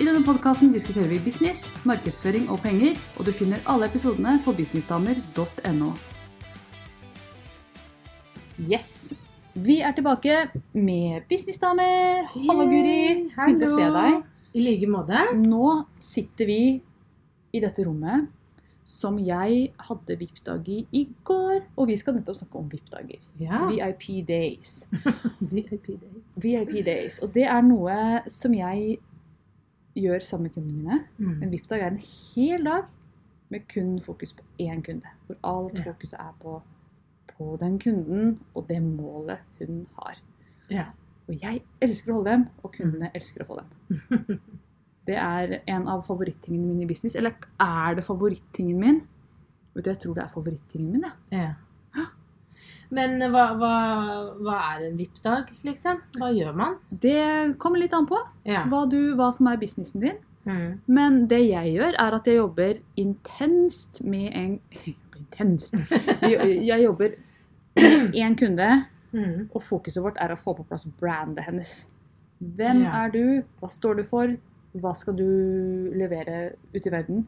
I denne podkasten diskuterer vi business, markedsføring og penger, og du finner alle episodene på businessdamer.no. Yes! Vi er tilbake med businessdamer. Hallo, Guri. Fint å se deg. I like måte. Nå sitter vi i dette rommet som jeg hadde VIP-dag i i går. Og vi skal nettopp snakke om VIP-dager. Ja. VIP days. VIP days. VIP days. Og det er noe som jeg gjør sammen med kundene mine. En Mm. VIP-dag er en hel dag med kun fokus på én kunde. Hvor alt Ja. fokuset er på, på den kunden og det målet hun har. Ja. Og jeg elsker å holde dem, og kundene elsker å få dem. Det er en av favorittingene mine i business. Eller er det favorittingen min? Vet du, Jeg tror det er favorittingen min. ja. Men hva, hva, hva er en VIP-dag, liksom? Hva gjør man? Det kommer litt an på Ja. hva, du, hva som er businessen din. Mm. Men det jeg gjør, er at jeg jobber intenst med en Intenst. Jeg, jobber med én kunde, Mm. og fokuset vårt er å få på plass brandet hennes. Hvem Ja. er du? Hva står du for? Hva skal du levere ut i verden?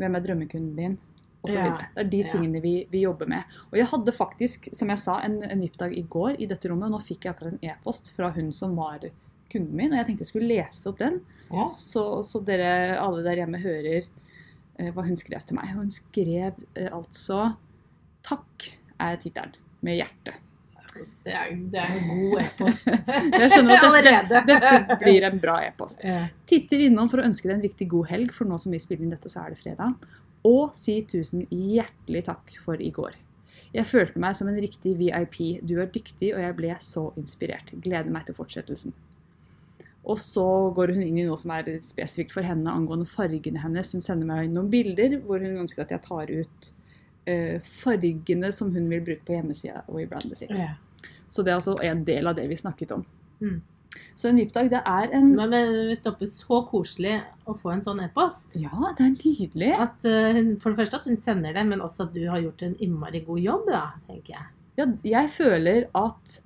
Hvem er drømmekunden din? Og så Ja. Det er de tingene vi, vi jobber med. Og jeg hadde faktisk, som jeg sa, en, en VIP-dag i går i dette rommet. Og nå fikk jeg akkurat en e-post fra hun som var kunden min, og jeg tenkte jeg skulle lese opp den. Ja. Så, så dere alle der hjemme hører eh, hva hun skrev til meg. Hun skrev eh, altså 'Takk' er tittelen, med hjerte. Det er, det er en god e-post. Jeg skjønner at dette, dette blir en bra e-post. Titter innom for å ønske deg en riktig god helg, for nå som vi spiller inn dette, så er det fredag. Og si tusen hjertelig takk for i går. Jeg følte meg som en riktig VIP. Du er dyktig, og jeg ble så inspirert. Gleder meg til fortsettelsen. Og så går hun inn i noe som er spesifikt for henne angående fargene hennes. Hun sender meg noen bilder hvor hun ønsker at jeg tar ut eh, fargene som hun vil bruke på hjemmesida og i brandet sitt. Ja. Så det er altså en del av det vi snakket om. Mm. Så en VIP-dag, det er en Men men hvis det er så koselig å få en sånn e-post Ja, det er nydelig. at eh, For det første at hun sender det, men også at du har gjort en innmari god jobb, da, tenker jeg. Ja, jeg føler at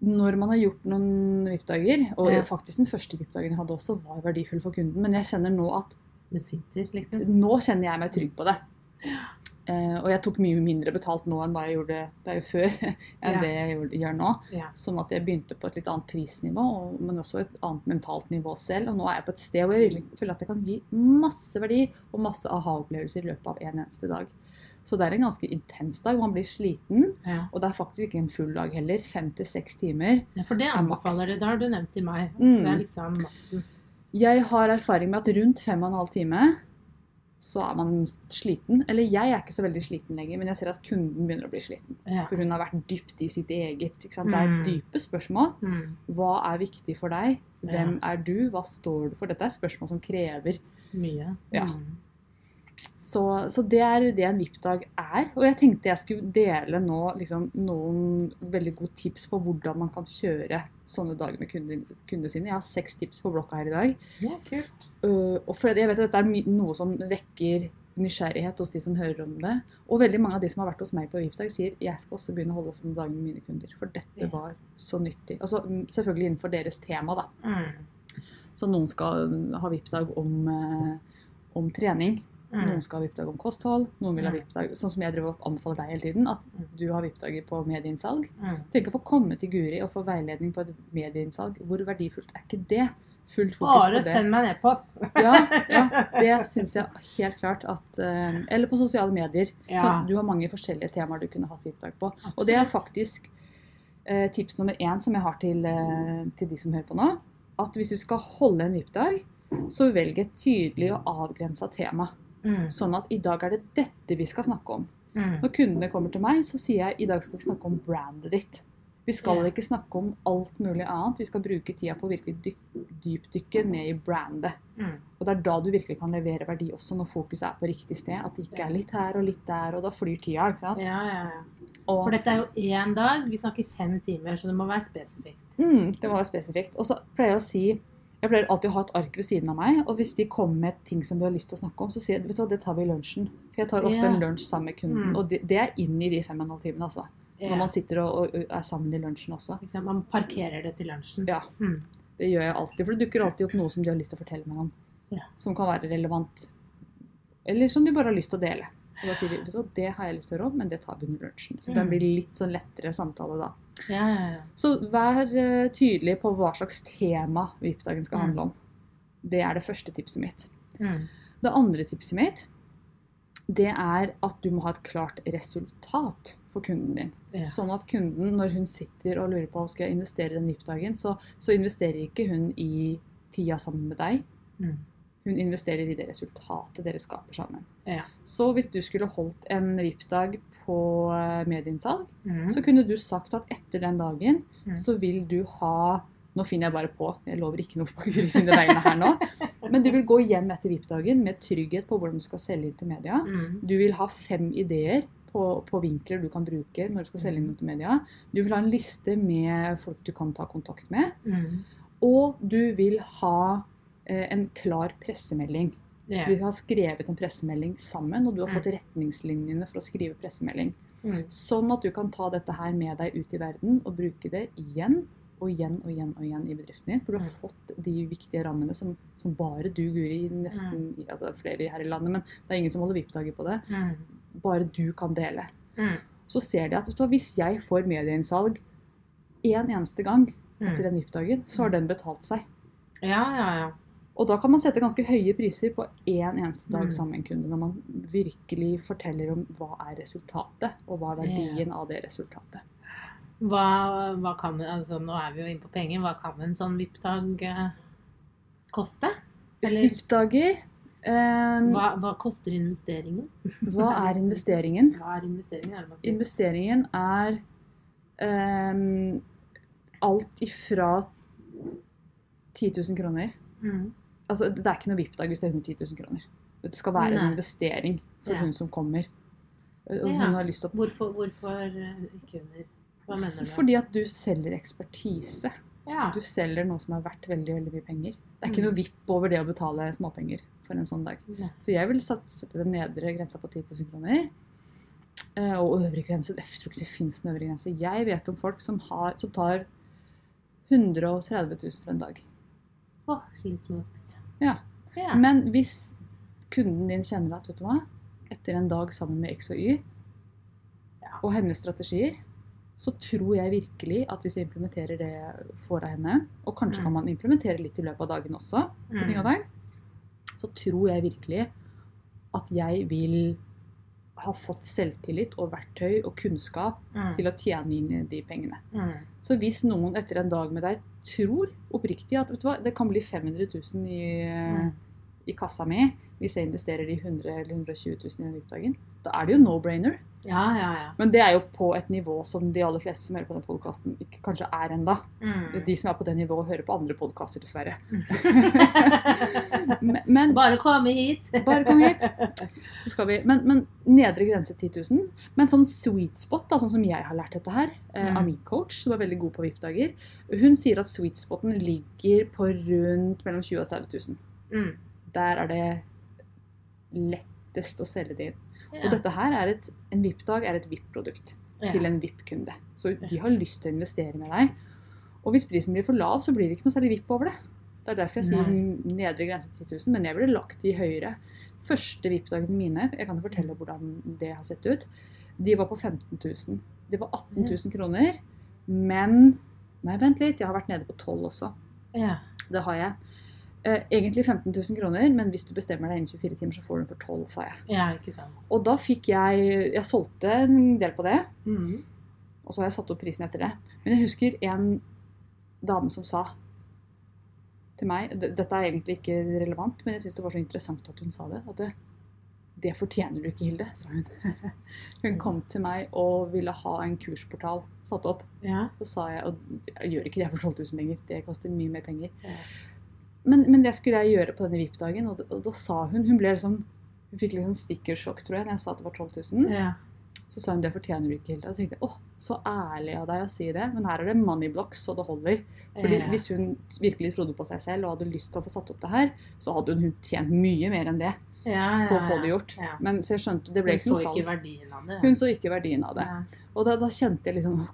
når man har gjort noen VIP-dager, og Ja. faktisk den første VIP-dagen jeg hadde også, var verdifull for kunden, men jeg kjenner nå at Det sitter, liksom. nå kjenner jeg meg trygg på det. Eh, og jeg tok mye mindre betalt nå enn da jeg gjorde det før, enn Ja. det jeg gjør, gjør nå. Ja. Sånn at jeg begynte på et litt annet prisnivå, og, men også et annet mentalt nivå selv. Og nå er jeg på et sted hvor jeg føler at jeg kan gi masse verdi og masse aha-opplevelser i løpet av en eneste dag. Så det er en ganske intens dag. Man blir sliten. Ja. Og det er faktisk ikke en full dag heller. Fem til seks timer. For det er anbefaler du. Det har du nevnt til meg. Mm. Det er liksom maksen. Jeg har erfaring med at rundt fem og en halv time så er man sliten. Eller jeg er ikke så veldig sliten lenger, men jeg ser at kunden begynner å bli sliten. Ja. For hun har vært dypt i sitt eget. Sant? Det er Mm. dype spørsmål. Mm. Hva er viktig for deg? Hvem Ja. er du? Hva står du for? Dette er spørsmål som krever. Mye. Ja. Mm. Så, så det er det en VIP-dag er. Og jeg tenkte jeg skulle dele nå liksom, noen veldig gode tips på hvordan man kan kjøre sånne dager med kundene, kunde sine. Jeg har seks tips på blokka her i dag. Ja, kult. Uh, og for jeg vet at dette er noe som vekker nysgjerrighet hos de som hører om det. Og veldig mange av de som har vært hos meg på VIP-dag, sier jeg skal også begynne å holde sånne dager med mine kunder. For dette var så nyttig. Altså, mm, selvfølgelig innenfor deres tema, da. Mm. Så noen skal ha VIP-dag om, eh, om trening. Mm. Noen skal ha VIP-dag om kosthold. Noen vil ha Mm. VIP-dag Sånn som jeg driver og anbefaler deg hele tiden, at Mm. du har VIP-dager på medieinnsalg. Mm. Tenk å få komme til Guri og få veiledning på et medieinnsalg. Hvor verdifullt er ikke det? Fullt fokus Bare på det. Bare send meg en e-post. Ja, ja, det syns jeg helt klart at eh, Eller på sosiale medier. Ja. Så du har mange forskjellige temaer du kunne hatt VIP-dag på. Og det er faktisk eh, tips nummer én som jeg har til, eh, til de som hører på nå. At hvis du skal holde en VIP-dag, så velg et tydelig og avgrensa tema. Mm. Sånn at i dag er det dette vi skal snakke om. Mm. Når kundene kommer til meg, så sier jeg i dag skal vi snakke om brandet ditt. Vi skal yeah. ikke snakke om alt mulig annet. Vi skal bruke tida på å virkelig dyp, dypdykke ned i brandet. Mm. Og det er da du virkelig kan levere verdi også, når fokuset er på riktig sted. At det ikke er litt her og litt der, og da flyr tida. ikke sant? Ja, ja, ja. Og, For dette er jo én dag. Vi snakker fem timer, så det må være spesifikt. mm, det må være spesifikt. Og så pleier jeg å si jeg pleier alltid å ha et ark ved siden av meg, og hvis de kommer med ting som du har lyst til å snakke om, så sier jeg vet du hva, det tar vi i lunsjen. For jeg tar ofte yeah. en lunsj sammen med kunden, Mm. og det, det er inn i de fem og en halv timene, altså. Yeah. Når man sitter og, og er sammen i lunsjen også. Man parkerer det til lunsjen. Ja. Mm. Det gjør jeg alltid, for det dukker alltid opp noe som de har lyst til å fortelle meg om. Ja. Som kan være relevant. Eller som de bare har lyst til å dele. Og da sier hva, det har jeg lyst til å høre om, men det tar vi under lunsjen. Så Mm. den blir litt sånn lettere samtale da. Ja, ja, ja. Så vær eh, tydelig på hva slags tema VIP-dagen skal Mm. handle om. Det er det første tipset mitt. Mm. Det andre tipset mitt, det er at du må ha et klart resultat for kunden din. Ja. Sånn at kunden, når hun sitter og lurer på om skal jeg investere den VIP-dagen, så, så investerer ikke hun i tida sammen med deg. Mm. Hun investerer i det resultatet dere skaper sammen. Ja. Så hvis du skulle holdt en VIP-dag på eh, medieinnsalg, Mm. så kunne du sagt at etter den dagen Mm. så vil du ha Nå finner jeg bare på, jeg lover ikke noe på Guri sine vegne her nå. Men du vil gå hjem etter VIP-dagen med trygghet på hvordan du skal selge inn til media. Mm. Du vil ha fem ideer på, på vinkler du kan bruke når du skal selge inn til media. Du vil ha en liste med folk du kan ta kontakt med. Mm. Og du vil ha en klar pressemelding. Yeah. Du har skrevet en pressemelding sammen, og du har Mm. fått retningslinjene for å skrive pressemelding. Mm. Sånn at du kan ta dette her med deg ut i verden og bruke det igjen og igjen og igjen og igjen i bedriften din. For du har Mm. fått de viktige rammene som, som bare du, Guri, nesten altså flere her i landet, men det er ingen som holder VIP-dager på det. Mm. Bare du kan dele. Mm. Så ser de at du hvis jeg får medieinnsalg én eneste gang etter Mm. den VIP-dagen, så har den betalt seg. Ja, ja, ja. Og da kan man sette ganske høye priser på én eneste dag Mm. sammen med en kunde, når man virkelig forteller om hva er resultatet, og hva er verdien av det resultatet. Hva, hva kan altså Nå er vi jo inne på penger. Hva kan en sånn VIP-dag eh, koste? Eller VIP-dager um, hva, hva koster investeringen? Hva er investeringen? Hva er investeringen? Er det? Investeringen er um, alt ifra 10 000 kroner. Mm. Altså, det er ikke noe VIP-dag hvis det er 110 000 kroner. Det skal være Nei. en investering for Ja. hun som kommer. Og hun har lyst til å Hvorfor, hvorfor eh, ikke under? Hva mener du? Fordi at du selger ekspertise. ja. Du selger noe som er verdt veldig veldig mye penger. Det er ikke Mm. noe vipp over det å betale småpenger for en sånn dag. Ja. Så jeg vil sette den nedre grensa på 10 000 kroner. Eh, Og øvre grense Jeg tror ikke det finnes en øvre grense. Jeg vet om folk som, har, som tar 130 000 for en dag. Åh, oh. Ja. Ja. Men hvis kunden din kjenner at vet du hva, etter en dag sammen med X og Y Ja. og hennes strategier, så tror jeg virkelig at hvis jeg implementerer det for henne, og kanskje Mm. kan man implementere litt i løpet av dagen også, på ting og Mm. dag, så tror jeg virkelig at jeg vil ha fått selvtillit og verktøy og kunnskap Mm. til å tjene inn de pengene. Mm. Så hvis noen etter en dag med deg tror oppriktig at hva, det kan bli 500 000 i, Mm. i kassa mi hvis jeg investerer i 100 eller 120 000 i den VIP-dagen, da er det jo no-brainer. Ja, ja, ja. Men det er jo på et nivå som de aller fleste som hører på den podkasten, kanskje er enda. Mm. De som er på det nivået, hører på andre podkaster, dessverre. Men- Men Bare komme hit. Bare kom hit. så skal vi Men, men nedre grense 10 000. Men sånn sweet spot, da, sånn som jeg har lært dette her, eh, Mm. av min coach, som er veldig god på VIP-dager, hun sier at sweet spoten ligger på rundt mellom 20 000 og 30 000. Mm. Der er det lettest å selge det inn. Ja. Og dette her er et, en VIP-dag er et VIP-produkt Ja. til en VIP-kunde. Så de har lyst til å investere med deg. Og hvis prisen blir for lav, så blir det ikke noe særlig VIP over det. Det er derfor jeg sier nedre grense 10 000, men jeg ville lagt de høyere. Første VIP-dagene mine, jeg kan jo fortelle hvordan det har sett ut, de var på 15 000. Det var 18 000 kroner, men Nei, vent litt, jeg har vært nede på 12 også. Ja. Det har jeg. Eh, egentlig 15 000 kroner, men hvis du bestemmer deg innen 24 timer, så får du den for 12, sa jeg. ja, ikke sant. Og da fikk jeg Jeg solgte en del på det, Mm. og så har jeg satt opp prisen etter det. Men jeg husker en dame som sa til meg Dette er egentlig ikke relevant, men jeg syns det var så interessant at hun sa det. At det, Det fortjener du ikke, Hilde, sa hun. Hun kom til meg og ville ha en kursportal satt opp. Ja. Så sa jeg, og jeg gjør ikke det for 12 000 lenger, det koster mye mer penger. Ja. Men, men det skulle jeg gjøre på denne VIP-dagen, og, da- og da sa hun Hun ble sånn Hun fikk litt sånn stikkersjokk, tror jeg, når jeg sa at det var 12 000. Ja. Så sa hun det fortjener du ikke, Hilde. Og så tenkte jeg åh, så ærlig av deg å si det. Men her er det money blocks, så det holder. Fordi Ja. Hvis hun virkelig trodde på seg selv og hadde lyst til å få satt opp det her, så hadde hun tjent mye mer enn det ja, på å få det gjort. Ja. Men så jeg skjønte det ble Hun ikke noe salg. Hun så ikke verdien av det. Ja. Og da, da kjente jeg liksom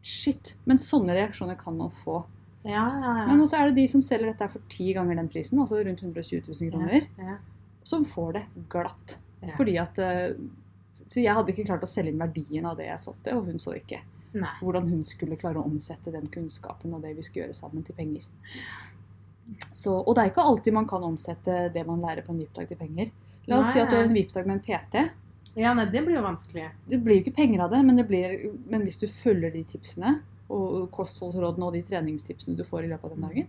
Shit. Men sånne reaksjoner kan man få. Ja, ja, ja. Men også er det de som selger dette for ti ganger den prisen, altså rundt 120 000 kroner, Ja, som får det glatt. Fordi at eh, Så jeg hadde ikke klart å selge inn verdien av det jeg solgte, og hun så ikke Nei. hvordan hun skulle klare å omsette den kunnskapen og det vi skulle gjøre sammen, til penger. Så, og det er ikke alltid man kan omsette det man lærer på en VIP-dag til penger. La oss Nei, si at du har en VIP-dag med en PT. Ja, nei, det blir jo vanskelig. Det blir ikke penger av det, men, det blir, men hvis du følger de tipsene, og kostholdsrådene og de treningstipsene du får i løpet av den dagen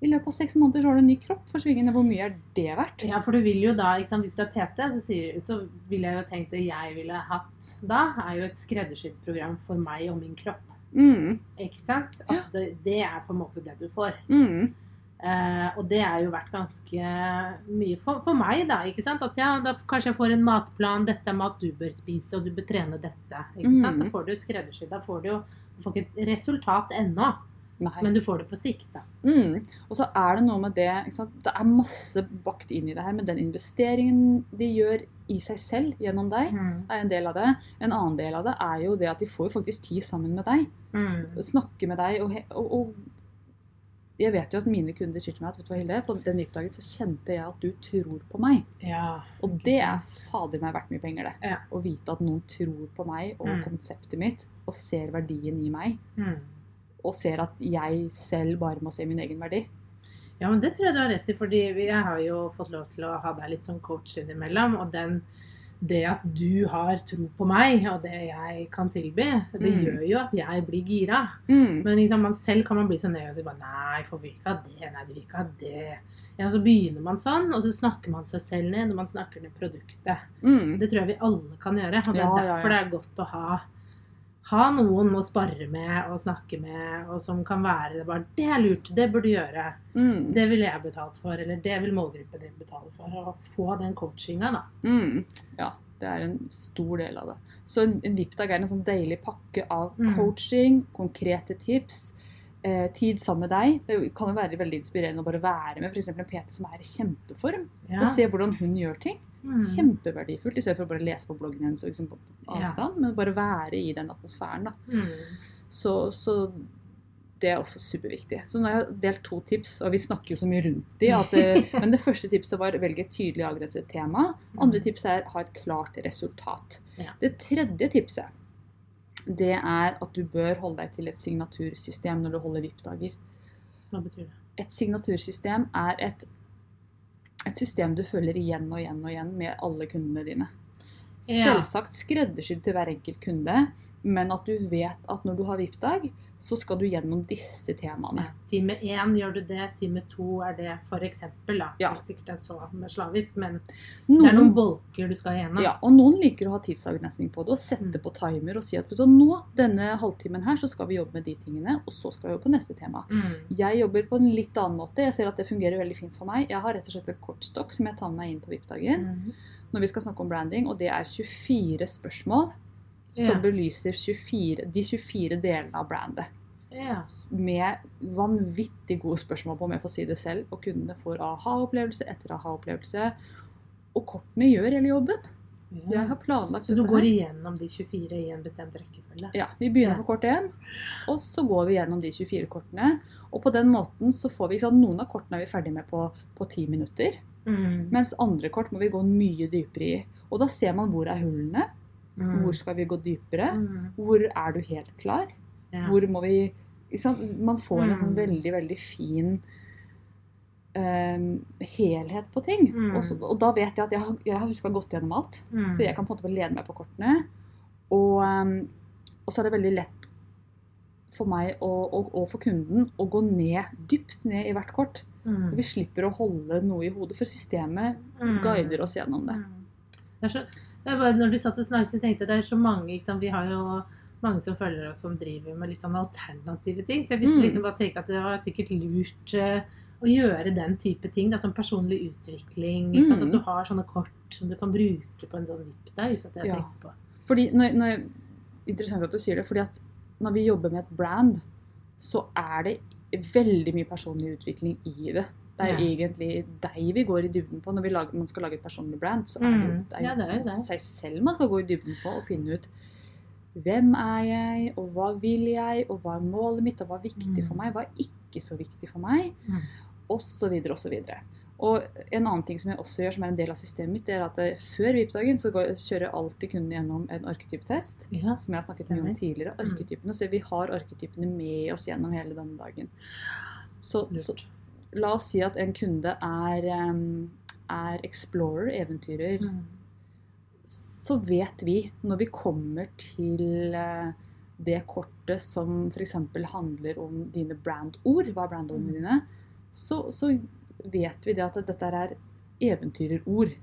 I løpet av seks måneder så har du en ny kropp for svingene. Hvor mye er det verdt? Ja, for du vil jo da, sant, Hvis du er PT, så, sier, så ville jeg jo tenkt det jeg ville hatt da, er jo et skreddersydd program for meg og min kropp. Mm, Ikke sant? At det, det er på en måte det du får. mm, Eh, og det er jo vært ganske mye for, for meg, da. ikke sant? At ja, da kanskje jeg får en matplan. Dette er mat du bør spise, og du bør trene dette. ikke sant? Mm. Da får du skreddersydd. Da får du jo Du får ikke et resultat ennå, nei. men du får det på sikt, da. Mm. Og så er det noe med det? Det er masse bakt inn i det her, men den investeringen de gjør i seg selv gjennom deg, er en del av det. En annen del av det er jo det at de får faktisk tid sammen med deg. Mm. Snakke med deg og, og, og jeg vet jo at mine kunder sier til meg at vet du hva, Hilde, på den VIP-dagen så kjente jeg at du tror på meg. Ja. Og det er fader meg verdt mye penger, det. Ja. Å vite at noen tror på meg og Mm. konseptet mitt, og ser verdien i meg. Mm. Og ser at jeg selv bare må se min egen verdi. Ja, men det tror jeg du har rett i, fordi jeg har jo fått lov til å ha deg litt som coach innimellom. Og den, det at du har tro på meg og det jeg kan tilby, det Mm. gjør jo at jeg blir gira. Mm. Men liksom, man selv kan man bli så ned og si bare nei, for vi ikke ha det, nei, vi ikke ha det. Ja, Så begynner man sånn, og så snakker man seg selv ned når man snakker ned produktet. Mm. Det tror jeg vi alle kan gjøre. Og det er Ja, ja, ja. derfor det er godt å ha, ha noen å spare med og snakke med, og som kan være det bare Det er lurt, det burde du gjøre. Mm. Det ville jeg betalt for, eller det vil målgruppen din betale for. Å få den coachinga, da. Mm. Ja, det er en stor del av det. Så en VIP-dag er en sånn deilig pakke av Mm. coaching, konkrete tips, eh, tid sammen med deg. Det kan jo være veldig inspirerende å bare være med f.eks. en PT som er i kjempeform, Ja. og se hvordan hun gjør ting. Mm. Kjempeverdifullt, i stedet for å bare lese på bloggen hennes og liksom på Ja. avstand, men bare være i den atmosfæren. da. Mm. Så, så det er også superviktig. Så nå har jeg delt to tips, og vi snakker jo så mye rundt de. At det, men det første tipset var velge et tydelig avgrenset tema. Andre tipset er ha et klart resultat. Ja. Det tredje tipset det er at du bør holde deg til et signatursystem når du holder VIP-dager. Hva betyr det? Et signatursystem er et, et system du følger igjen og igjen og igjen med alle kundene dine. Ja. Selvsagt skreddersydd til hver enkelt kunde, men at du vet at når du har VIP-dag, så skal du gjennom disse temaene. Ja. Time én gjør du det, time to er det eksempel, da. Ja. Ikke sikkert det er så med slavisk, men det er noen bolker du skal igjennom. ja, og noen liker å ha tidsavgrensning på det og sette Mm. på timer og si at nå, denne halvtimen her, så skal vi jobbe med de tingene, og så skal vi jobbe på neste tema. Mm. Jeg jobber på en litt annen måte. Jeg ser at det fungerer veldig fint for meg. Jeg har rett og slett en kortstokk som jeg tar med meg inn på VIP-dagen Mm. når vi skal snakke om branding, og det er 24 spørsmål som yeah. belyser 24, de 24 delene av brandet. Yeah. Med vanvittig gode spørsmål på, om jeg får si det selv, og kundene får aha-opplevelse etter aha-opplevelse. Og kortene gjør hele jobben. Planlagt Så du går igjennom de 24 i en bestemt rekkefølge? Ja, Vi begynner Ja. på kort 1, og så går vi gjennom de 24 kortene. Og på den måten så får vi sant, Noen av kortene er vi ferdig med på, på 10 minutter. Mm. Mens andre kort må vi gå mye dypere i. Og da ser man hvor er hullene. Mm. Hvor skal vi gå dypere? Mm. Hvor er du helt klar? Ja. Hvor må vi liksom. Man får en sånn Mm. veldig, veldig fin eh, helhet på ting. Mm. Og, så, og da vet jeg at jeg jeg har huska godt gjennom alt. Mm. Så jeg kan på en måte lede meg på kortene. Og, eh, og så er det veldig lett for meg og, og, for kunden å gå ned, dypt ned i hvert kort. Mm. Vi slipper å holde noe i hodet, for systemet Mm. guider oss gjennom det. Det så, det er bare, når du satt og snakket, så tenkte jeg det er så mange liksom. Vi har jo mange som følger oss som driver med litt sånn alternative ting. Så jeg begynte Mm. liksom bare tenke at det var sikkert lurt uh, å gjøre den type ting. Da, som personlig utvikling. Mm. At du har sånne kort som du kan bruke på en sånn VIP-dag. Så det jeg Ja. tenkte på. Fordi når, når, Interessant at du sier det, fordi at når vi jobber med et brand, så er det veldig mye personlig utvikling i det. Det er jo Ja. egentlig deg vi går i dybden på når vi lager, man skal lage et personlig brand. Så er det, Mm. det er Ja, det er jo det. seg selv man skal gå i dybden på og finne ut hvem er jeg, og hva vil jeg, og hva er målet mitt, og hva er viktig Mm. for meg, hva er ikke så viktig for meg, Mm. og så videre og så videre. Og en annen ting som jeg også gjør, som er en del av systemet mitt, det er at eh, før VIP-dagen så går, kjører jeg alltid kunden gjennom en arketyptest. Ja. Som jeg har snakket mye om tidligere. tidligere. Mm. Arketypene, Så vi har arketypene med oss gjennom hele denne dagen. Så, så. La oss si at en kunde er, er explorer, eventyrer. Mm. Så vet vi, når vi kommer til eh, det kortet som f.eks. handler om dine brandord, hva er brandordene Mm. dine, så, så vet vi det at dette er eventyrerord.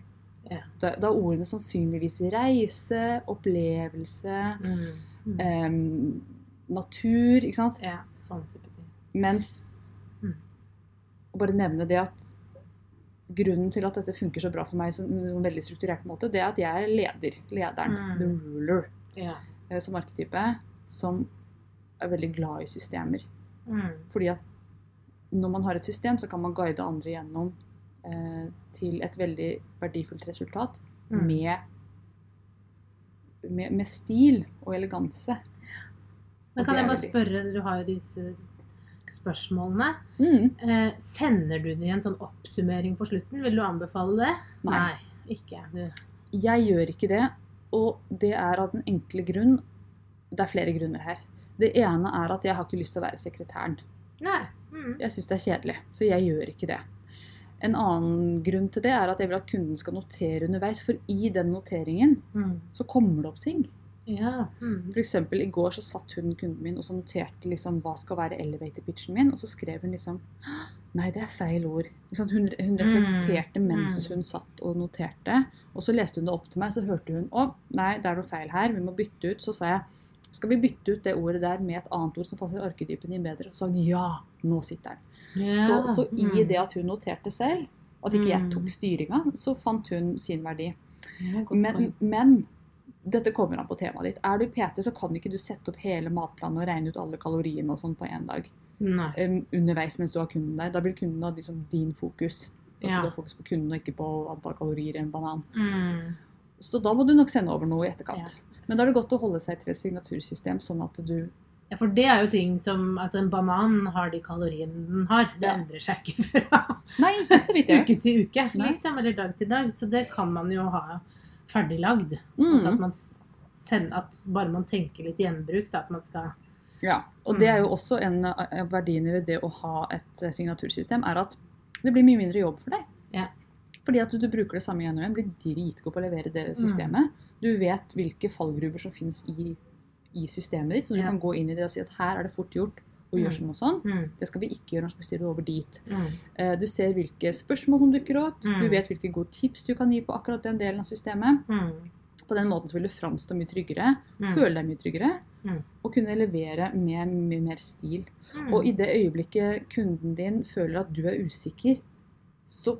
Ja. Da, da ordene sannsynligvis reise, opplevelse, Mm. Mm. Um, natur, ikke sant? Ja, sånn type ting. Mens bare nevne det at grunnen til at dette funker så bra for meg som en veldig strukturert måte, det er at jeg er leder. Lederen. Mm. The ruler. Eh, Som arketype. Som er veldig glad i systemer. Mm. Fordi at når man har et system, så kan man guide andre gjennom eh, til et veldig verdifullt resultat Mm. med, med, med stil og eleganse. Men kan jeg bare spørre, du har jo disse spørsmålene. Mm. Eh, sender du det i en sånn oppsummering på slutten? Vil du anbefale det? Nei. ikke. Du. Jeg gjør ikke det, og det er av den enkle grunn Det er flere grunner her. Det ene er at jeg har ikke lyst til å være sekretæren. Nei. Mm. Jeg syns det er kjedelig, så jeg gjør ikke det. En annen grunn til det er at jeg vil at kunden skal notere underveis, for i den noteringen Mm. så kommer det opp ting. Ja. Mm. For eksempel, i går så satt hun kunden min og så noterte liksom hva skal være elevator pitchen min, og så skrev hun liksom Nei, det er feil ord. Hun, hun reflekterte mens Mm. hun satt og noterte. Og så leste hun det opp til meg, så hørte hun å, nei, det er noe feil her, vi må bytte ut. Så sa jeg skal vi bytte ut det ordet der med et annet ord som passer arketypen din bedre? Så sa hun ja, nå sitter den. Yeah. Så, så i Mm. det at hun noterte selv, at ikke jeg Mm. tok styringa, så fant hun sin verdi. Men, men dette kommer an på temaet ditt. Er du PT, så kan ikke du sette opp hele matplanen og regne ut alle kaloriene og sånn på én dag. Um, underveis mens du har kunden der. Da blir kunden da liksom din fokus. Da skal Ja. du ha fokus på kunden og ikke på antall kalorier i en banan. Mm. Så da må du nok sende over noe i etterkant. Men da er det godt å holde seg til et signatursystem, sånn at du Ja, for det er jo ting som Altså, en banan har de kaloriene den har. Det Ja. endrer seg ikke fra Nei, ikke så vidt jeg uke til uke, liksom. Eller dag til dag. Så det kan man jo ha ferdiglagd. Altså at Mm. man sender, at bare man tenker litt gjenbruk, da, at man skal Ja, og det er Mm. jo også en av verdiene ved det å ha et eh, signatursystem, er at det blir mye mindre jobb for deg. Ja. Fordi at du, du bruker det samme igjen og igjen, blir dritgod på å levere det systemet. Du vet hvilke fallgruver som finnes i, i systemet ditt, så du Ja. kan gå inn i det og si at her er det fort gjort gjøre Mm. sånn og sånn. Det skal vi ikke gjøre, når skal vi styre det over dit. Mm. Eh, Du ser hvilke spørsmål som dukker opp, du Mm. vet hvilke gode tips du kan gi på akkurat den delen av systemet. Mm. På den måten så vil du framstå mye tryggere, føle deg mye tryggere, og kunne levere med mye mer stil. Og i det øyeblikket kunden din føler at du er usikker, så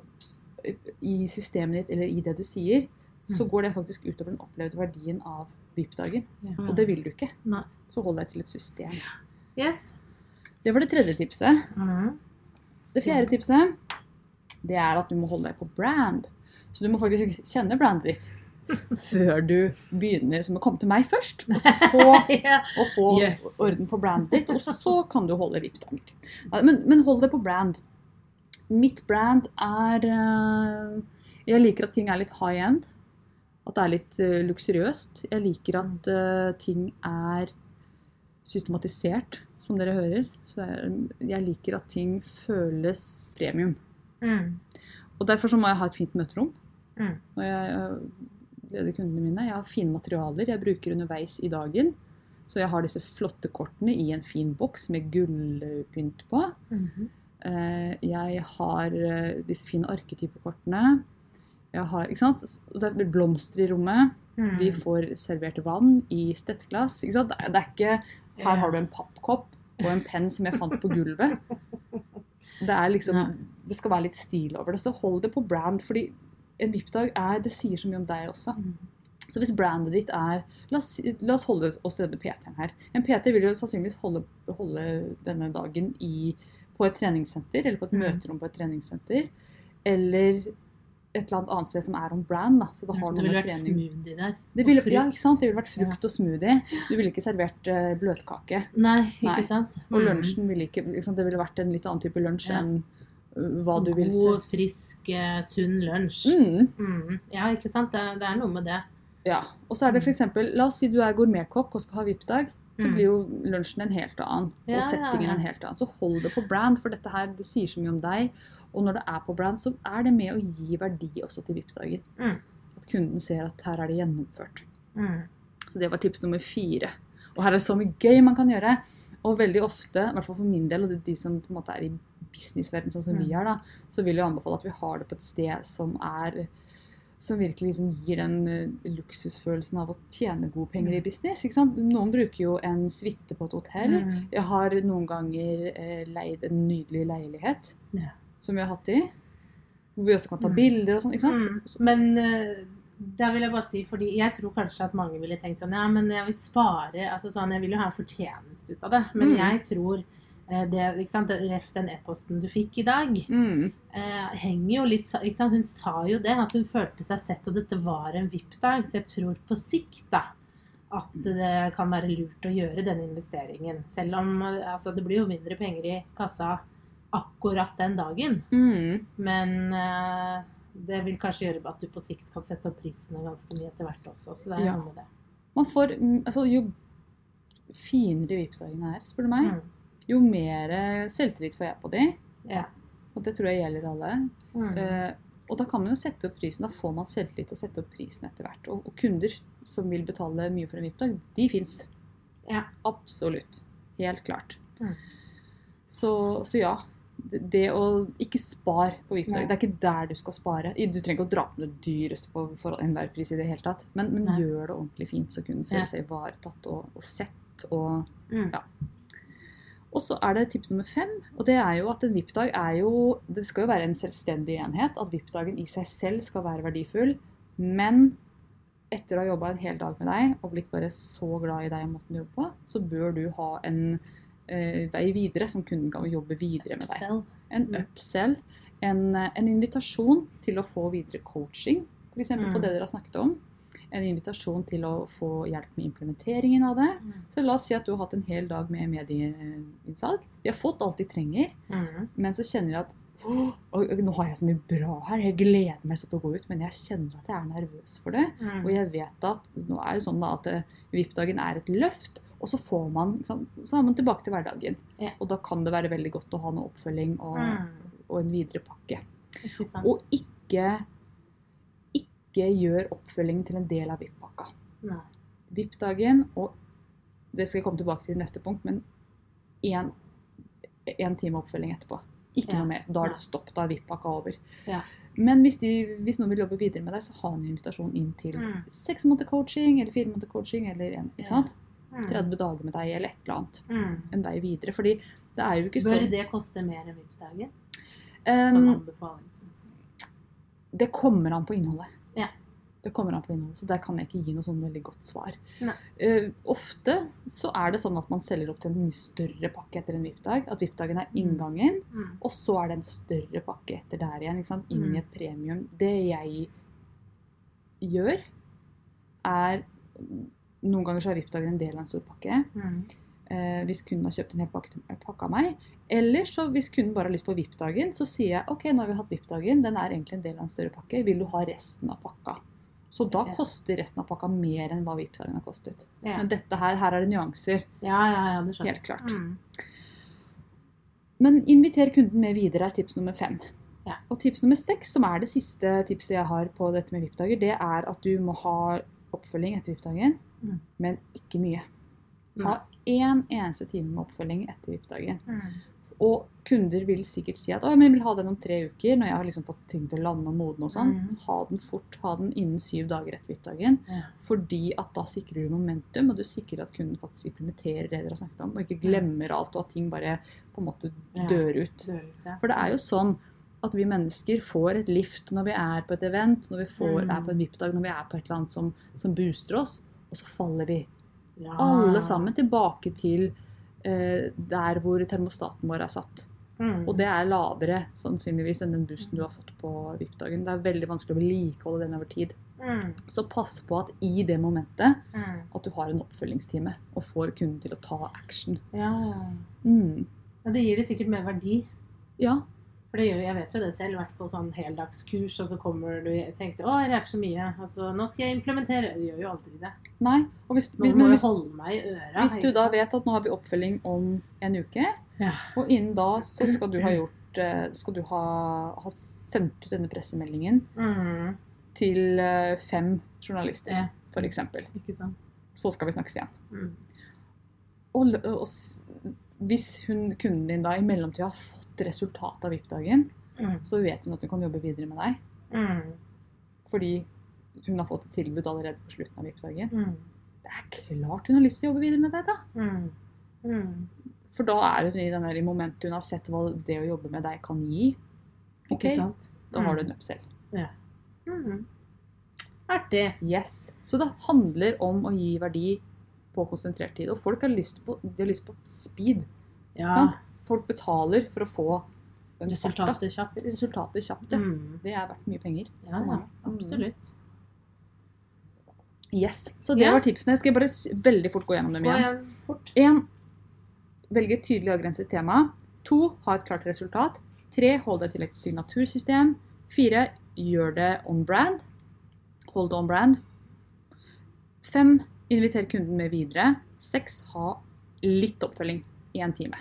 i systemet ditt eller i det du sier, så går det faktisk utover den opplevde verdien av VIP-dagen. Og det vil du ikke. Nei. Så hold deg til et system. Yes. Det var det tredje tipset. Mm. Det fjerde tipset det er at du må holde deg på brand. Så du må faktisk kjenne brandet ditt før du begynner som må komme til meg først. Og så og få Yes. orden på brandet ditt, og så kan du holde VIP-dager. Men, men hold deg på brand. Mitt brand er eh, Jeg liker at ting er litt high end. At det er litt eh, luksuriøst. Jeg liker at eh, ting er systematisert, som dere hører. Så jeg, jeg liker at ting føles premium. Mm. Og derfor så må jeg ha et fint møterom Mm. Og jeg leder kundene mine. Jeg har fine materialer jeg bruker underveis i dagen. Så jeg har disse flotte kortene i en fin boks med gullpynt på. Mm -hmm. Jeg har eh, disse fine arketypekortene. Jeg har, ikke sant? Det er blomster i rommet. Mm. Vi får servert vann i stettglass. Ikke sant? Er- det er ikke Her har du en pappkopp og en penn som jeg fant på gulvet. Det er liksom Det skal være litt stil over det. Så hold det på brand, fordi en VIP-dag er Det sier så mye om deg også. Mm. Så hvis brandet ditt er La oss, la oss holde oss til denne PT-en her. En PT vil jo sannsynligvis holde, holde denne dagen i, på et treningssenter, eller på et Mm. møterom på et treningssenter. Eller et eller annet annet sted som er on brand. Da. Så det har Det noe med trening smoothie der. det ville, ja, ikke sant? Det ville vært frukt og smoothie. Du ville ikke servert uh, bløtkake. Nei, Nei. ikke sant? Og Mm. lunsjen ville ikke liksom, Det ville vært en litt annen type lunsj Ja. enn uh, hva du vil God, frisk, uh, sunn lunsj. Mm, Mm. Ja, ikke sant? Det, det er noe med det. ja. Og så er det f.eks. La oss si du er gourmetkokk og skal ha VIP-dag. Så Mm. blir jo lunsjen en helt annen, og ja, settingen en helt annen. Så hold det på brand, for dette her det sier så mye om deg. Og når det er på brand, så er det med å gi verdi også til VIP-dagen. Mm. At kunden ser at her er det gjennomført. Mm. Så det var tips nummer fire. Og her er det så mye gøy man kan gjøre. Og veldig ofte, i hvert fall for min del, og det de som på en måte er i businessverden sånn som vi Mm. er, da, så vil jeg anbefale at vi har det på et sted som er som virkelig liksom gir den uh, luksusfølelsen av å tjene gode penger i Mm. business. ikke sant? Noen bruker jo en suite på et hotell. Mm. Jeg har noen ganger uh, leid en nydelig leilighet Ja. Som vi har hatt i. Hvor vi også kan ta Mm. bilder og sånn. ikke sant? Mm. Men eh, da vil jeg bare si, fordi jeg tror kanskje at mange ville tenkt sånn Ja, men jeg vil spare altså sånn, Jeg vil jo ha en fortjeneste ut av det. Men Mm. jeg tror eh, det, ikke sant, Ref den e-posten du fikk i dag, Mm. eh, henger jo litt ikke sant? Hun sa jo det, at hun følte seg sett, og dette var en VIP-dag. Så jeg tror på sikt da at det kan være lurt å gjøre den investeringen. Selv om eh, altså, det blir jo mindre penger i kassa akkurat den dagen. Mm. Men uh, det vil kanskje gjøre at du på sikt kan sette opp prisene ganske mye etter hvert også. Så det er Ja. noe med det. Man får, mm, altså Jo finere VIP-dagene er, spør du meg, Mm. jo mer selvtillit får jeg på de. Ja. Og det tror jeg gjelder alle. Mm. Uh, og da kan man jo sette opp prisen. Da får man selvtillit til å sette opp prisen etter hvert. Og, og kunder som vil betale mye for en VIP-dag, de fins. Ja. Absolutt. Helt klart. Mm. Så, så ja. Det, å ikke spare på VIP-dag. Det er ikke der du skal spare. Du trenger ikke å dra på det dyreste på for enhver pris i det hele tatt. Men, men gjør det ordentlig fint, så kunden føler seg ivaretatt og, og sett. Og Mm. ja. Og så er det tips nummer fem, og det er jo at en VIP-dag er jo Det skal jo være en selvstendig enhet. At VIP-dagen i seg selv skal være verdifull. Men etter å ha jobba en hel dag med deg og blitt bare så glad i deg og måten du jobber på, så bør du ha en vei videre som kunden kan jobbe videre med deg. En Mm. upsell. En, eh, en invitasjon til å få videre coaching, f.eks. på Mm. det dere har snakket om. En invitasjon til å få hjelp med implementeringen av det. Mm. Så la oss si at du har hatt en hel dag med medieinnsalg. De har fått alt de trenger, Mm. men så kjenner de at og nå har jeg så mye bra her, jeg gleder meg så til å gå ut, men jeg kjenner at jeg er nervøs for det. Mm. Og jeg vet at nå er det sånn da at eh, VIP-dagen er et løft, og så får man, så er man tilbake til hverdagen. Ja. Og da kan det være veldig godt å ha noe oppfølging og, Mm. og en videre pakke. Ikke? Og ikke, ikke gjør oppfølgingen til en del av VIP-pakka. VIP-dagen, og det skal jeg komme tilbake til i neste punkt, men én time oppfølging etterpå. Ikke Ja. noe mer. Da er det stopp. Da er VIP-pakka over. Ja. Men hvis, de, hvis noen vil jobbe videre med deg, så ha en invitasjon inn til Mm. seks måneder coaching eller fire måneder coaching eller en, ikke sant? Mm. 30 dager med deg eller et eller annet. Mm. En vei videre. Fordi det er jo ikke Bør sånn det koste mer enn VIP-dagen? um. Det kommer an på innholdet. Ja. Det kommer an på innholdet, så Der kan jeg ikke gi noe sånn veldig godt svar. Eh, ofte så er det sånn at man selger opp til en mye større pakke etter en VIP-dag. At VIP-dagen er inngangen, Mm. og så er det en større pakke etter der igjen. Inn Mm. i et premium. Det jeg gjør, er Noen ganger så er VIP-dagen en del av en stor pakke. Mm. eh, hvis kunden har kjøpt en hel pakke, pakke av meg. Eller så hvis kunden bare har lyst på VIP-dagen, så sier jeg ok, nå har vi hatt VIP-dagen, den er egentlig en del av en større pakke. Vil du ha resten av pakka? Så da Ja. koster resten av pakka mer enn hva VIP-dagen har kostet. Ja. Men dette her, her er det nyanser. ja, ja, ja, det skjønner. Helt klart. Mm. Men inviter kunden med videre er tips nummer fem. Ja. Og tips nummer seks, som er det siste tipset jeg har på dette med VIP-dager, det er at du må ha oppfølging etter VIP-dagen, Mm. men ikke mye. Ha én eneste time med oppfølging etter VIP-dagen. Mm. Og kunder vil sikkert si at «Å, men jeg vil ha den om tre uker, når jeg har liksom fått ting til å lande og modne og sånn. Mm. Ha den fort. Ha den innen syv dager etter VIP-dagen. Ja. Fordi at da sikrer du momentum, og du sikrer at kunden faktisk implementerer det dere har snakket om, og ikke glemmer alt, og at ting bare på en måte dør ut. Dør ut, ja. For det er jo sånn at vi mennesker får et lift når vi er på et event, når vi får, Mm. er på en VIP-dag, når vi er på et eller annet som, som booster oss, og så faller vi Ja. alle sammen tilbake til eh, der hvor termostaten vår er satt. Mm. Og det er lavere sannsynligvis enn den boosten du har fått på VIP-dagen. Det er veldig vanskelig å vedlikeholde den over tid. Mm. Så pass på at i det momentet Mm. at du har en oppfølgingstime og får kunden til å ta action. Ja. Mm. ja. Det gir det sikkert mer verdi. Ja. For det gjør, jeg vet jo det selv, vært på sånn heldagskurs, og så kommer du og tenkte å, jeg lærte så mye. Altså, nå skal jeg implementere. Jeg gjør jo aldri det. Nei. Og hvis, men må hvis, holde meg i øra. hvis du da vet at nå har vi oppfølging om en uke, Ja. og innen da så skal du ha gjort eh, Skal du ha, ha sendt ut denne pressemeldingen mm. til eh, fem journalister, Ja. f.eks. Så skal vi snakkes igjen. Mm. Og, og hvis hun, kunden din da i mellomtida har fått resultatet av VIP-dagen, Mm. så vet hun at hun kan jobbe videre med deg. Mm. Fordi hun har fått et tilbud allerede på slutten av VIP-dagen. Mm. Det er klart hun har lyst til å jobbe videre med deg, da. Mm. Mm. For da er hun i den der i momentet hun har sett hva det å jobbe med deg kan gi. Okay, Ikke sant? Da har du en upsell. Mm. Artig. Yes. Så det handler om å gi verdi på konsentrert tid. Og folk har lyst på, de har lyst på speed. Ja. Sant? Folk betaler for å få. Resultatet kjapt. Resultatet kjapt. Ja. Mm. Det er verdt mye penger. Ja, ja, absolutt. Yes. Så det var tipsene. Skal jeg bare veldig fort gå gjennom dem igjen? fort. 1. Velge et tydelig avgrenset tema. 2. Ha et klart resultat. 3. Hold deg til et signatursystem. 4. Gjør det on brand. Hold det on brand. 5. Inviter kunden med videre. Seks, Ha litt oppfølging i en time.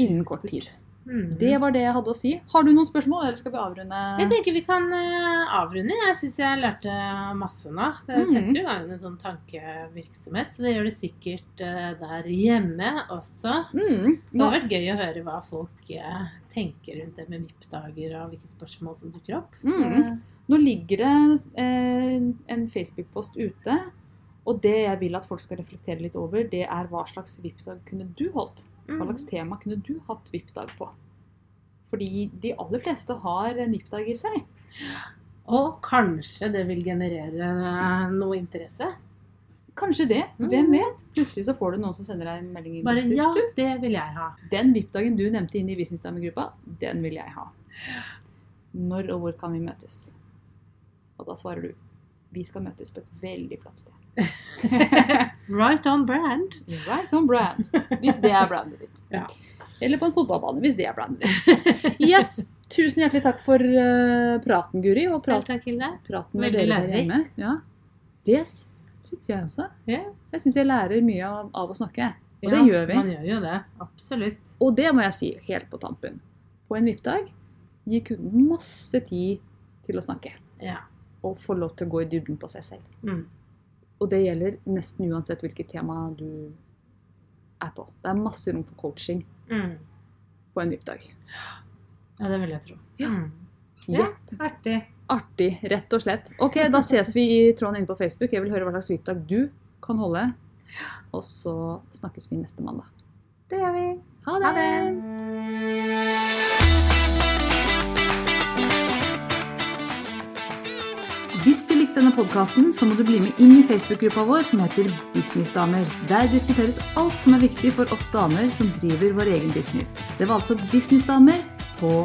Innen kort tid. Mm. Det var det jeg hadde å si. Har du noen spørsmål, eller skal vi avrunde? Jeg tenker vi kan eh, avrunde. Jeg syns jeg lærte masse nå. Det Mhm. setter jo i gang en sånn tankevirksomhet, så det gjør det sikkert eh, der hjemme også. Mm. Så det har vært gøy å høre hva folk eh, tenker rundt det med VIP-dager og hvilke spørsmål som dukker opp. Mm. Nå ligger det eh, en Facebook-post ute, og det jeg vil at folk skal reflektere litt over, det er hva slags VIP-dag kunne du holdt? Hva slags Mm. tema kunne du hatt VIP-dag på? Fordi de aller fleste har en VIP-dag i seg. Og kanskje det vil generere eh, noe interesse. Kanskje det. Mm. Hvem vet? Plutselig så får du noen som sender deg en melding. i Bare ja, det vil jeg ha. den VIP-dagen du nevnte inn i Visningsdamegruppa, den vil jeg ha. Når og hvor kan vi møtes? Og da svarer du vi skal møtes på et veldig flott sted. Right on brand. Right on brand. Hvis det er brandet ditt. Ja. Eller på en fotballbane, hvis det er brandet ditt. Yes! Tusen hjertelig takk for uh, praten, Guri. Og Hilde. praten med Veldig dere der hjemme. Ja. Det syns jeg også. Yeah. Jeg syns jeg lærer mye av, av å snakke. Og det gjør vi. Man gjør jo det. Absolutt. Og det må jeg si helt på tampen. På en VIP-dag gir kunden masse tid til å snakke. Ja. Og få lov til å gå i dybden på seg selv. Mm. Og det gjelder nesten uansett hvilket tema du er på. Det er masse rom for coaching Mm. på en VIP-dag. Ja, det vil jeg tro. Ja. Mm. Ja, artig. Artig, rett og slett. Ok, da ses vi i tråden inne på Facebook. Jeg vil høre hva slags VIP-dag du kan holde. Og så snakkes vi neste mandag. Det gjør vi. Ha Ha det! det. Hvis du likte denne podkasten, så må du bli med inn i Facebook-gruppa vår som heter Businessdamer. Der diskuteres alt som er viktig for oss damer som driver vår egen business. Det var altså Businessdamer på